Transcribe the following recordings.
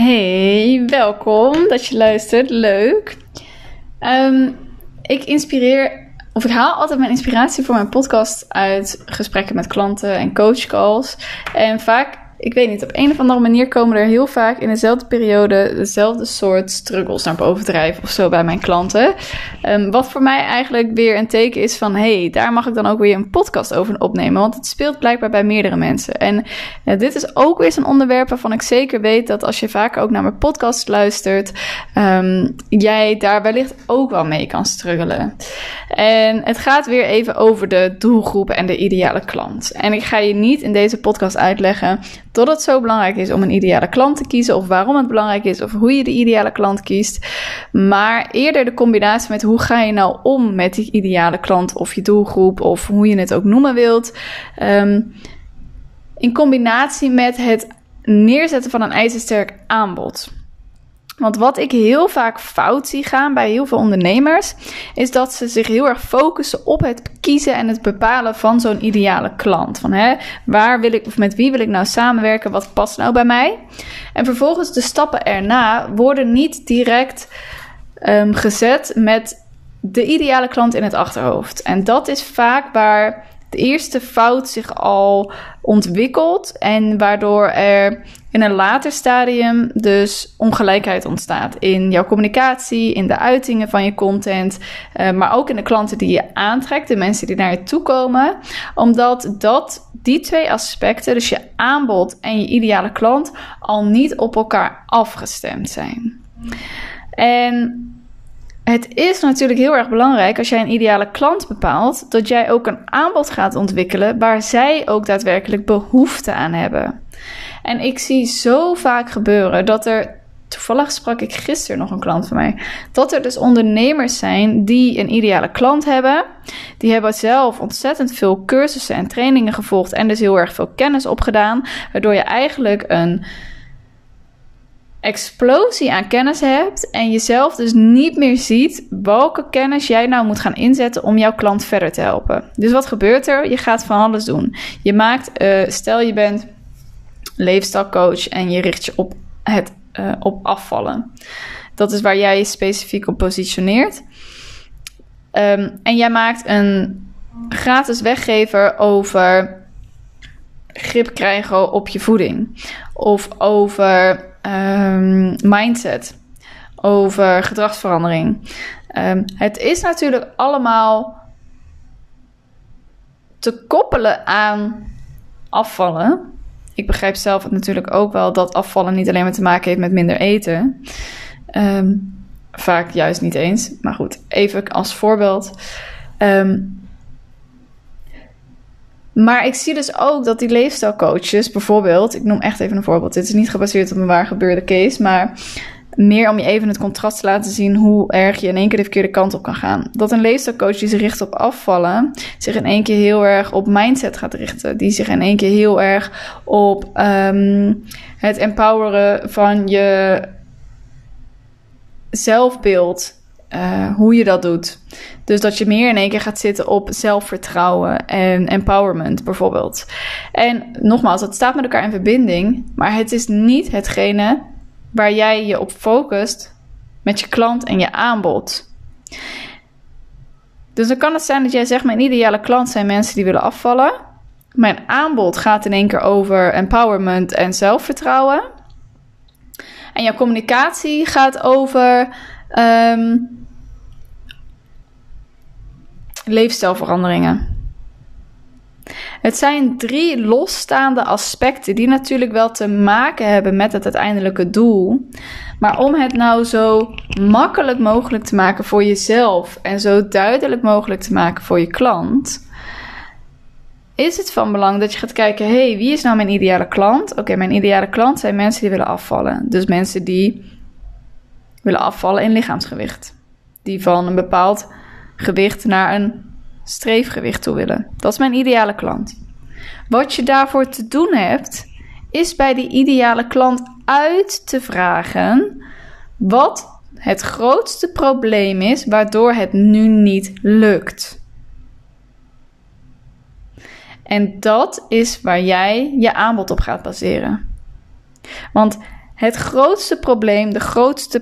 Hey, welkom dat je luistert. Leuk. Ehm, ik inspireer, of ik haal altijd mijn inspiratie voor mijn podcast uit gesprekken met klanten en coachcalls. En vaak ik weet niet, op een of andere manier komen er heel vaak in dezelfde periode dezelfde soort struggles naar boven drijven of zo bij mijn klanten. Um, wat voor mij eigenlijk weer een teken is van, hey, daar mag ik dan ook weer een podcast over opnemen, want het speelt blijkbaar bij meerdere mensen. En dit is ook weer zo'n onderwerp waarvan ik zeker weet dat als je vaker ook naar mijn podcast luistert, um, jij daar wellicht ook wel mee kan struggelen. En het gaat weer even over de doelgroep en de ideale klant. En ik ga je niet in deze podcast uitleggen dat het zo belangrijk is om een ideale klant te kiezen, of waarom het belangrijk is, of hoe je de ideale klant kiest. Maar eerder de combinatie met hoe ga je nou om met die ideale klant of je doelgroep, of hoe je het ook noemen wilt. Um, in combinatie met het neerzetten van een ijzersterk aanbod. Want wat ik heel vaak fout zie gaan bij heel veel ondernemers, is dat ze zich heel erg focussen op het kiezen en het bepalen van zo'n ideale klant. Van hè, waar wil ik of met wie wil ik nou samenwerken? Wat past nou bij mij? En vervolgens de stappen erna worden niet direct um, gezet met de ideale klant in het achterhoofd. En dat is vaak waar de eerste fout zich al ontwikkelt en waardoor er in een later stadium dus ongelijkheid ontstaat in jouw communicatie, in de uitingen van je content, uh, maar ook in de klanten die je aantrekt, de mensen die naar je toe komen, omdat dat die twee aspecten, dus je aanbod en je ideale klant, al niet op elkaar afgestemd zijn. En het is natuurlijk heel erg belangrijk als jij een ideale klant bepaalt, dat jij ook een aanbod gaat ontwikkelen waar zij ook daadwerkelijk behoefte aan hebben. En ik zie zo vaak gebeuren dat er. Toevallig sprak ik gisteren nog een klant van mij. Dat er dus ondernemers zijn die een ideale klant hebben. Die hebben zelf ontzettend veel cursussen en trainingen gevolgd. En dus heel erg veel kennis opgedaan. Waardoor je eigenlijk een explosie aan kennis hebt en jezelf dus niet meer ziet welke kennis jij nou moet gaan inzetten om jouw klant verder te helpen. Dus wat gebeurt er? Je gaat van alles doen. Je maakt, uh, stel je bent leefstijlcoach en je richt je op het uh, op afvallen. Dat is waar jij je specifiek op positioneert. Um, en jij maakt een gratis weggever over grip krijgen op je voeding. Of over um, mindset, over gedragsverandering. Um, het is natuurlijk allemaal te koppelen aan afvallen. Ik begrijp zelf natuurlijk ook wel dat afvallen niet alleen maar te maken heeft met minder eten. Um, vaak juist niet eens. Maar goed, even als voorbeeld. Maar ik zie dus ook dat die leefstijlcoaches, bijvoorbeeld, ik noem echt even een voorbeeld. Dit is niet gebaseerd op een waar gebeurde case, maar meer om je even het contrast te laten zien hoe erg je in één keer de verkeerde kant op kan gaan. Dat een leefstijlcoach die zich richt op afvallen, zich in één keer heel erg op mindset gaat richten. Die zich in één keer heel erg op um, het empoweren van je zelfbeeld uh, hoe je dat doet. Dus dat je meer in één keer gaat zitten op zelfvertrouwen en empowerment bijvoorbeeld. En nogmaals, dat staat met elkaar in verbinding, maar het is niet hetgene waar jij je op focust met je klant en je aanbod. Dus dan kan het zijn dat jij zegt: Mijn ideale klant zijn mensen die willen afvallen. Mijn aanbod gaat in één keer over empowerment en zelfvertrouwen. En jouw communicatie gaat over um, leefstijlveranderingen. Het zijn drie losstaande aspecten die natuurlijk wel te maken hebben met het uiteindelijke doel. Maar om het nou zo makkelijk mogelijk te maken voor jezelf en zo duidelijk mogelijk te maken voor je klant, is het van belang dat je gaat kijken: hey, wie is nou mijn ideale klant? Oké, mijn ideale klant zijn mensen die willen afvallen. Dus mensen die willen afvallen in lichaamsgewicht. Die van een bepaald gewicht naar een streefgewicht toe willen. Dat is mijn ideale klant. Wat je daarvoor te doen hebt, is bij die ideale klant uit te vragen wat het grootste probleem is waardoor het nu niet lukt. En dat is waar jij je aanbod op gaat baseren. Want Het grootste probleem, de grootste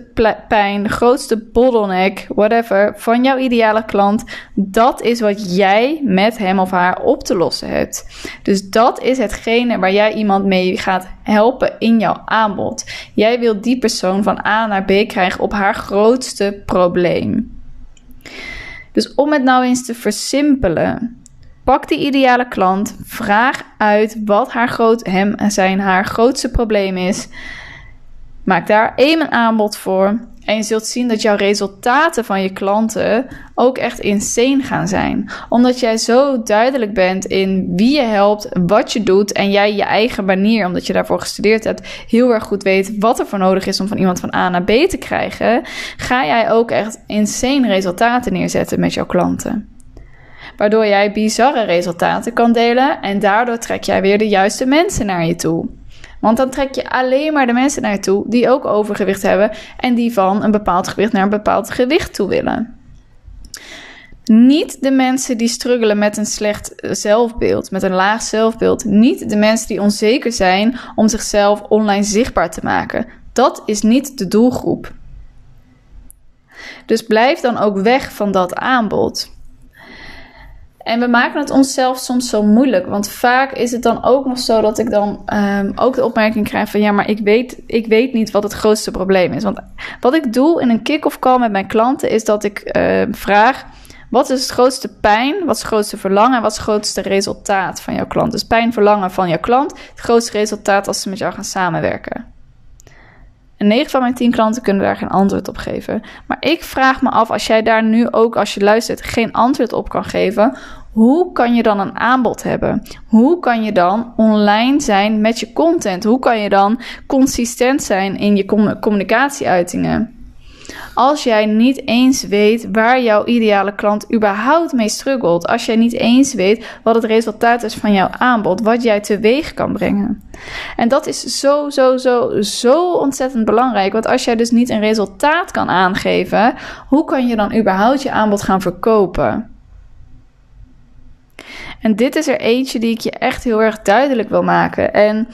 pijn, de grootste bottleneck, whatever, van jouw ideale klant, dat is wat jij met hem of haar op te lossen hebt. Dus dat is hetgene waar jij iemand mee gaat helpen in jouw aanbod. Jij wilt die persoon van A naar B krijgen op haar grootste probleem. Dus om het nou eens te versimpelen. Pak die ideale klant, vraag uit wat haar groot, hem en zijn haar grootste probleem is. Maak daar één een aanbod voor. En je zult zien dat jouw resultaten van je klanten ook echt insane gaan zijn. Omdat jij zo duidelijk bent in wie je helpt, wat je doet. En jij je eigen manier, omdat je daarvoor gestudeerd hebt, heel erg goed weet wat er voor nodig is om van iemand van A naar B te krijgen. Ga jij ook echt insane resultaten neerzetten met jouw klanten. Waardoor jij bizarre resultaten kan delen en daardoor trek jij weer de juiste mensen naar je toe. Want dan trek je alleen maar de mensen naar je toe die ook overgewicht hebben en die van een bepaald gewicht naar een bepaald gewicht toe willen. Niet de mensen die struggelen met een slecht zelfbeeld, met een laag zelfbeeld. Niet de mensen die onzeker zijn om zichzelf online zichtbaar te maken. Dat is niet de doelgroep. Dus blijf dan ook weg van dat aanbod. En we maken het onszelf soms zo moeilijk. Want vaak is het dan ook nog zo dat ik dan um, ook de opmerking krijg van ja, maar ik weet, ik weet niet wat het grootste probleem is. Want wat ik doe in een kick-off call met mijn klanten is dat ik uh, vraag. Wat is het grootste pijn? Wat is het grootste verlangen? En wat is het grootste resultaat van jouw klant? Dus pijn, verlangen van jouw klant. Het grootste resultaat als ze met jou gaan samenwerken. En 9 van mijn 10 klanten kunnen daar geen antwoord op geven. Maar ik vraag me af, als jij daar nu ook, als je luistert, geen antwoord op kan geven, hoe kan je dan een aanbod hebben? Hoe kan je dan online zijn met je content? Hoe kan je dan consistent zijn in je communicatieuitingen? Als jij niet eens weet waar jouw ideale klant überhaupt mee struggelt, als jij niet eens weet wat het resultaat is van jouw aanbod, wat jij teweeg kan brengen. En dat is zo, zo, zo, zo ontzettend belangrijk. Want als jij dus niet een resultaat kan aangeven, hoe kan je dan überhaupt je aanbod gaan verkopen? En dit is er eentje die ik je echt heel erg duidelijk wil maken. En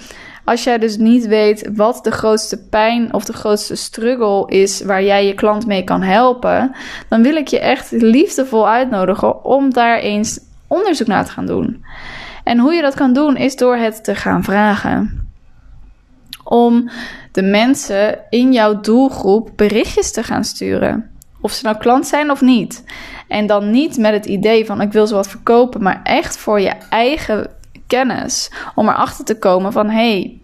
als jij dus niet weet wat de grootste pijn of de grootste struggle is waar jij je klant mee kan helpen, dan wil ik je echt liefdevol uitnodigen om daar eens onderzoek naar te gaan doen. En hoe je dat kan doen is door het te gaan vragen. Om de mensen in jouw doelgroep berichtjes te gaan sturen. Of ze nou klant zijn of niet. En dan niet met het idee van ik wil ze wat verkopen, maar echt voor je eigen kennis. Om erachter te komen van hey,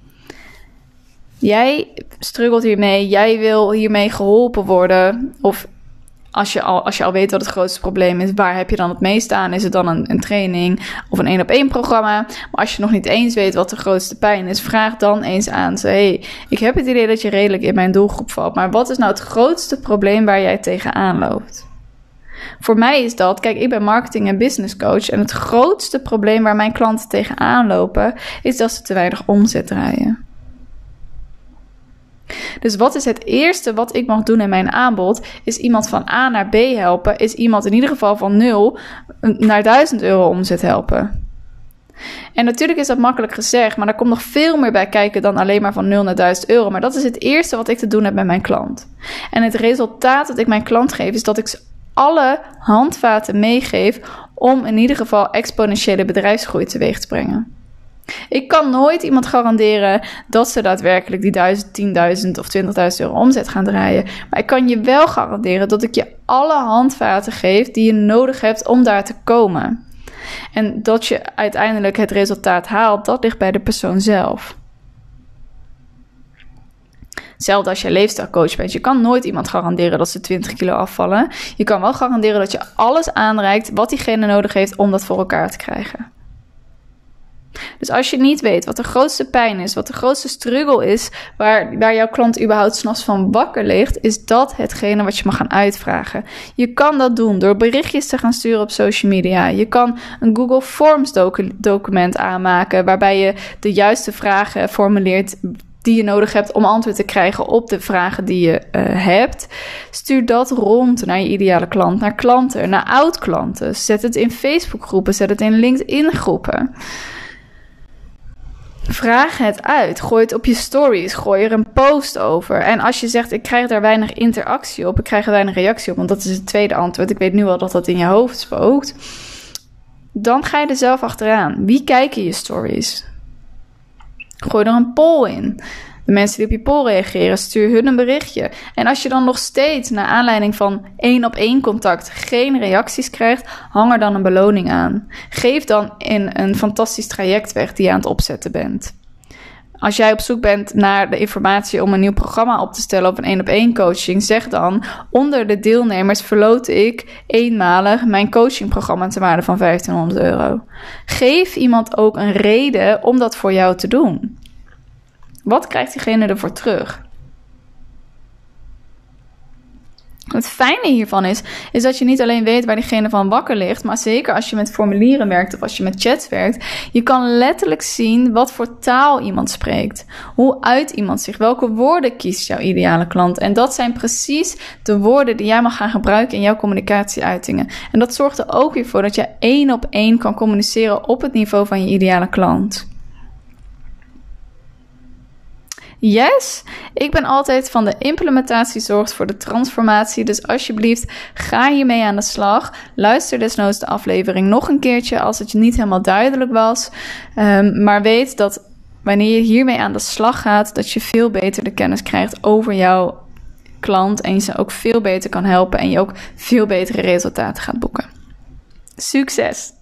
jij struggelt hiermee, jij wil hiermee geholpen worden. Of als je, al, als je al weet wat het grootste probleem is, waar heb je dan het meest aan? Is het dan een, een training of een één op één programma? Maar als je nog niet eens weet wat de grootste pijn is, vraag dan eens aan ze: hey, ik heb het idee dat je redelijk in mijn doelgroep valt, maar wat is nou het grootste probleem waar jij tegenaan loopt? Voor mij is dat, kijk, ik ben marketing en business coach en het grootste probleem waar mijn klanten tegenaan lopen is dat ze te weinig omzet draaien. Dus wat is het eerste wat ik mag doen in mijn aanbod? Is iemand van A naar B helpen? Is iemand in ieder geval van 0 naar 1000 euro omzet helpen? En natuurlijk is dat makkelijk gezegd, maar er komt nog veel meer bij kijken dan alleen maar van 0 naar 1000 euro. Maar dat is het eerste wat ik te doen heb met mijn klant. En het resultaat dat ik mijn klant geef, is dat ik alle handvaten meegeef om in ieder geval exponentiële bedrijfsgroei teweeg te brengen. Ik kan nooit iemand garanderen dat ze daadwerkelijk die 1000, 10.000 of 20.000 euro omzet gaan draaien. Maar ik kan je wel garanderen dat ik je alle handvaten geef die je nodig hebt om daar te komen. En dat je uiteindelijk het resultaat haalt, dat ligt bij de persoon zelf. Hetzelfde als je leefstijlcoach bent. Je kan nooit iemand garanderen dat ze 20 kilo afvallen. Je kan wel garanderen dat je alles aanreikt wat diegene nodig heeft om dat voor elkaar te krijgen. Dus als je niet weet wat de grootste pijn is, wat de grootste struggle is, waar, waar jouw klant überhaupt s'nachts van wakker ligt, is dat hetgene wat je mag gaan uitvragen. Je kan dat doen door berichtjes te gaan sturen op social media. Je kan een Google Forms document aanmaken waarbij je de juiste vragen formuleert die je nodig hebt om antwoord te krijgen op de vragen die je uh, hebt. Stuur dat rond naar je ideale klant, naar klanten, naar oud-klanten. Zet het in Facebook-groepen, zet het in LinkedIn-groepen. Vraag het uit. Gooi het op je stories. Gooi er een post over. En als je zegt, ik krijg daar weinig interactie op, ik krijg er weinig reactie op, want dat is het tweede antwoord. Ik weet nu al dat dat in je hoofd spookt. Dan ga je er zelf achteraan. Wie kijken je stories? Gooi er een poll in. De mensen die op je poll reageren, stuur hun een berichtje. En als je dan nog steeds, naar aanleiding van één op één contact, geen reacties krijgt, hang er dan een beloning aan. Geef dan in een fantastisch traject weg die je aan het opzetten bent. Als jij op zoek bent naar de informatie om een nieuw programma op te stellen of een één op één coaching, zeg dan: onder de deelnemers verloot ik eenmalig mijn coachingprogramma te waarde van 1500 euro. Geef iemand ook een reden om dat voor jou te doen. Wat krijgt diegene ervoor terug? Het fijne hiervan is, is dat je niet alleen weet waar diegene van wakker ligt, maar zeker als je met formulieren werkt of als je met chats werkt, je kan letterlijk zien wat voor taal iemand spreekt. Hoe uit iemand zich, welke woorden kiest jouw ideale klant. En dat zijn precies de woorden die jij mag gaan gebruiken in jouw communicatieuitingen. En dat zorgt er ook weer voor dat je één op één kan communiceren op het niveau van je ideale klant. Yes, ik ben altijd van de implementatie zorgt voor de transformatie. Dus alsjeblieft, ga hiermee aan de slag. Luister desnoods de aflevering nog een keertje als het je niet helemaal duidelijk was. Um, maar weet dat wanneer je hiermee aan de slag gaat, dat je veel beter de kennis krijgt over jouw klant en je ze ook veel beter kan helpen en je ook veel betere resultaten gaat boeken. Succes!